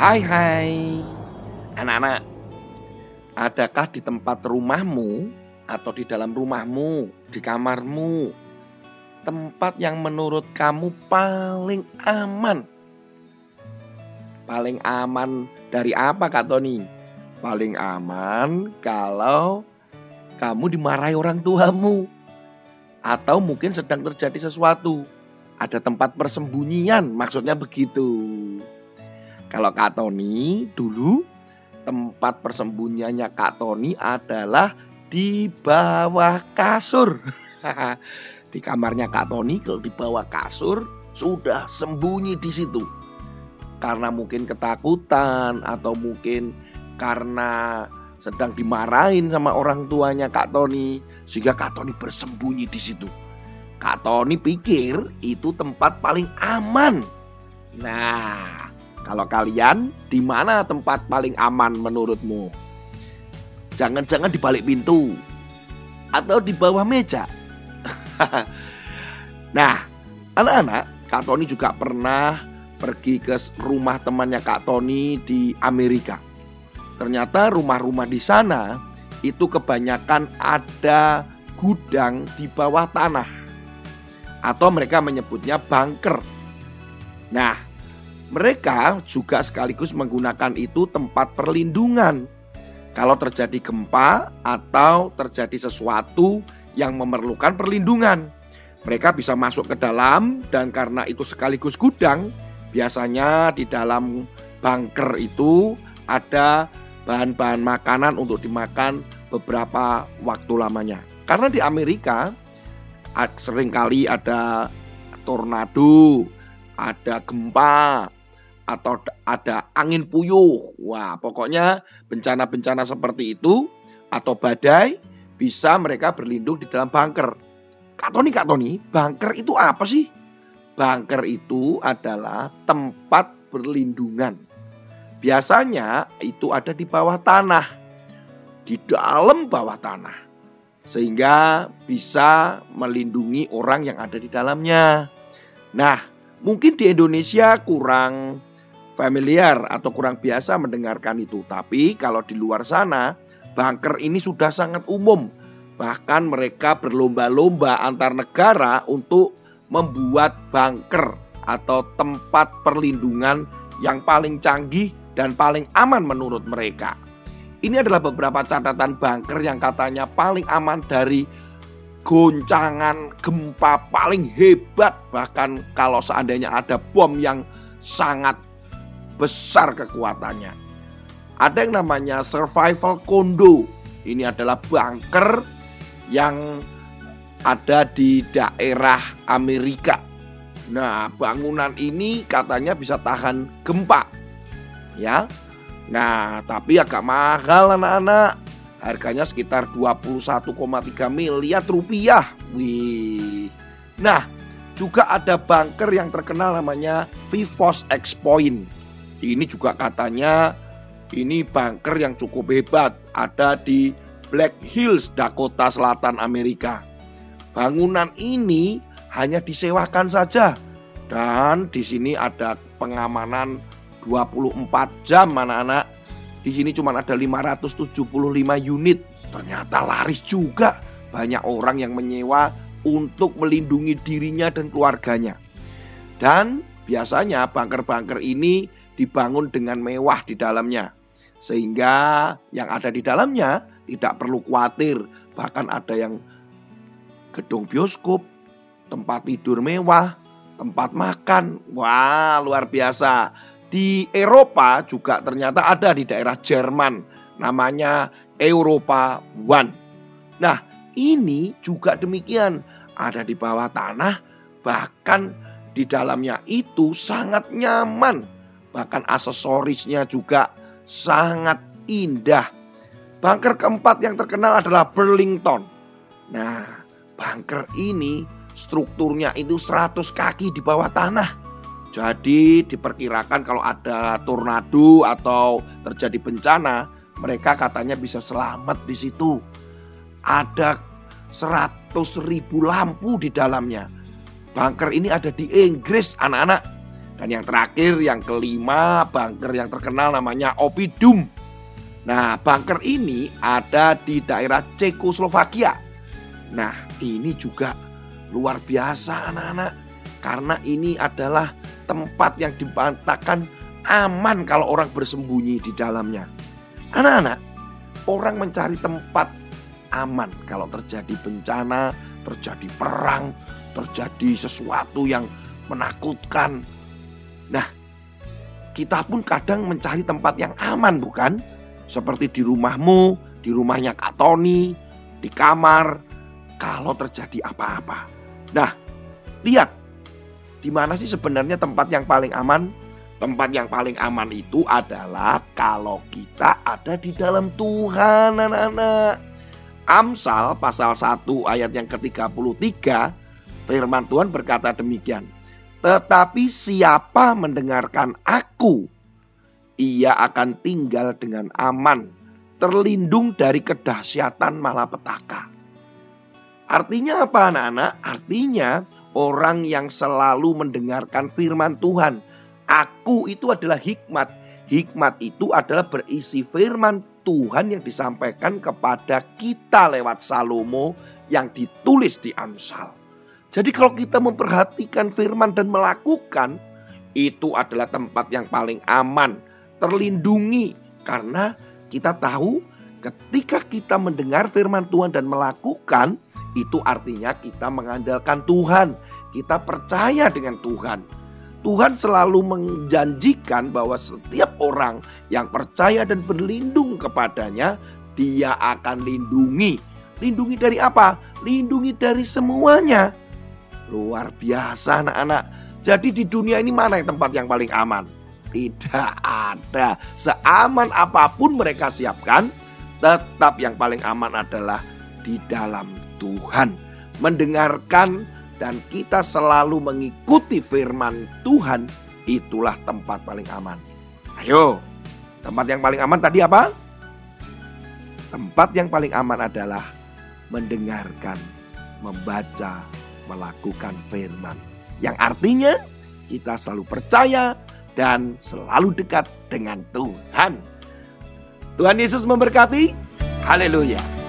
Hai hai. Anak-anak Adakah di tempat rumahmu Atau di dalam rumahmu Di kamarmu Tempat yang menurut kamu paling aman? Paling aman dari apa Kak Tony? Paling aman kalau kamu dimarahi orang tuamu. Atau mungkin sedang terjadi sesuatu. Ada tempat persembunyian maksudnya begitu kalau Kak Tony dulu tempat persembunyiannya Kak Tony adalah di bawah kasur. di kamarnya Kak Tony kalau di bawah kasur sudah sembunyi di situ. Karena mungkin ketakutan atau mungkin karena sedang dimarahin sama orang tuanya Kak Tony sehingga Kak Tony bersembunyi di situ. Kak Tony pikir itu tempat paling aman. Nah, kalau kalian, di mana tempat paling aman menurutmu? Jangan-jangan di balik pintu atau di bawah meja. nah, anak-anak, Kak Tony juga pernah pergi ke rumah temannya Kak Tony di Amerika. Ternyata rumah-rumah di sana itu kebanyakan ada gudang di bawah tanah atau mereka menyebutnya bunker. Nah, mereka juga sekaligus menggunakan itu tempat perlindungan. Kalau terjadi gempa atau terjadi sesuatu yang memerlukan perlindungan, mereka bisa masuk ke dalam dan karena itu sekaligus gudang, biasanya di dalam bunker itu ada bahan-bahan makanan untuk dimakan beberapa waktu lamanya. Karena di Amerika sering kali ada tornado, ada gempa, atau ada angin puyuh. Wah, pokoknya bencana-bencana seperti itu atau badai bisa mereka berlindung di dalam bunker. Kak Tony, Kak Tony, bunker itu apa sih? Bunker itu adalah tempat berlindungan. Biasanya itu ada di bawah tanah, di dalam bawah tanah, sehingga bisa melindungi orang yang ada di dalamnya. Nah, mungkin di Indonesia kurang familiar atau kurang biasa mendengarkan itu. Tapi kalau di luar sana, bunker ini sudah sangat umum. Bahkan mereka berlomba-lomba antar negara untuk membuat bunker atau tempat perlindungan yang paling canggih dan paling aman menurut mereka. Ini adalah beberapa catatan bunker yang katanya paling aman dari goncangan gempa paling hebat. Bahkan kalau seandainya ada bom yang sangat besar kekuatannya. Ada yang namanya survival condo. Ini adalah bunker yang ada di daerah Amerika. Nah, bangunan ini katanya bisa tahan gempa. Ya. Nah, tapi agak mahal anak-anak. Harganya sekitar 21,3 miliar rupiah. Wih. Nah, juga ada bunker yang terkenal namanya Vivos X Point. Ini juga katanya ini bunker yang cukup hebat ada di Black Hills, Dakota Selatan Amerika. Bangunan ini hanya disewakan saja dan di sini ada pengamanan 24 jam anak-anak. Di sini cuma ada 575 unit. Ternyata laris juga. Banyak orang yang menyewa untuk melindungi dirinya dan keluarganya. Dan biasanya bunker-bunker ini dibangun dengan mewah di dalamnya. Sehingga yang ada di dalamnya tidak perlu khawatir. Bahkan ada yang gedung bioskop, tempat tidur mewah, tempat makan. Wah, luar biasa. Di Eropa juga ternyata ada di daerah Jerman. Namanya Eropa One. Nah, ini juga demikian. Ada di bawah tanah, bahkan di dalamnya itu sangat nyaman Bahkan aksesorisnya juga sangat indah. Bunker keempat yang terkenal adalah Burlington. Nah, bunker ini strukturnya itu 100 kaki di bawah tanah. Jadi diperkirakan kalau ada tornado atau terjadi bencana, mereka katanya bisa selamat di situ. Ada 100 ribu lampu di dalamnya. Bunker ini ada di Inggris anak-anak. Dan yang terakhir, yang kelima, bunker yang terkenal namanya Opidum. Nah, bunker ini ada di daerah Cekoslovakia. Nah, ini juga luar biasa anak-anak. Karena ini adalah tempat yang dibantahkan aman kalau orang bersembunyi di dalamnya. Anak-anak, orang mencari tempat aman kalau terjadi bencana, terjadi perang, terjadi sesuatu yang menakutkan, Nah, kita pun kadang mencari tempat yang aman bukan? Seperti di rumahmu, di rumahnya Kak Tony, di kamar, kalau terjadi apa-apa. Nah, lihat, di mana sih sebenarnya tempat yang paling aman? Tempat yang paling aman itu adalah kalau kita ada di dalam Tuhan anak-anak. Amsal pasal 1 ayat yang ke-33 firman Tuhan berkata demikian. Tetapi siapa mendengarkan aku, ia akan tinggal dengan aman, terlindung dari kedahsyatan malapetaka. Artinya apa anak-anak? Artinya orang yang selalu mendengarkan firman Tuhan. Aku itu adalah hikmat. Hikmat itu adalah berisi firman Tuhan yang disampaikan kepada kita lewat Salomo yang ditulis di Amsal. Jadi kalau kita memperhatikan firman dan melakukan, itu adalah tempat yang paling aman, terlindungi. Karena kita tahu ketika kita mendengar firman Tuhan dan melakukan, itu artinya kita mengandalkan Tuhan. Kita percaya dengan Tuhan. Tuhan selalu menjanjikan bahwa setiap orang yang percaya dan berlindung kepadanya, dia akan lindungi. Lindungi dari apa? Lindungi dari semuanya. Luar biasa anak-anak. Jadi di dunia ini mana yang tempat yang paling aman? Tidak ada. Seaman apa pun mereka siapkan, tetap yang paling aman adalah di dalam Tuhan. Mendengarkan dan kita selalu mengikuti firman Tuhan, itulah tempat paling aman. Ayo, tempat yang paling aman tadi apa? Tempat yang paling aman adalah mendengarkan, membaca, melakukan firman. Yang artinya kita selalu percaya dan selalu dekat dengan Tuhan. Tuhan Yesus memberkati. Haleluya.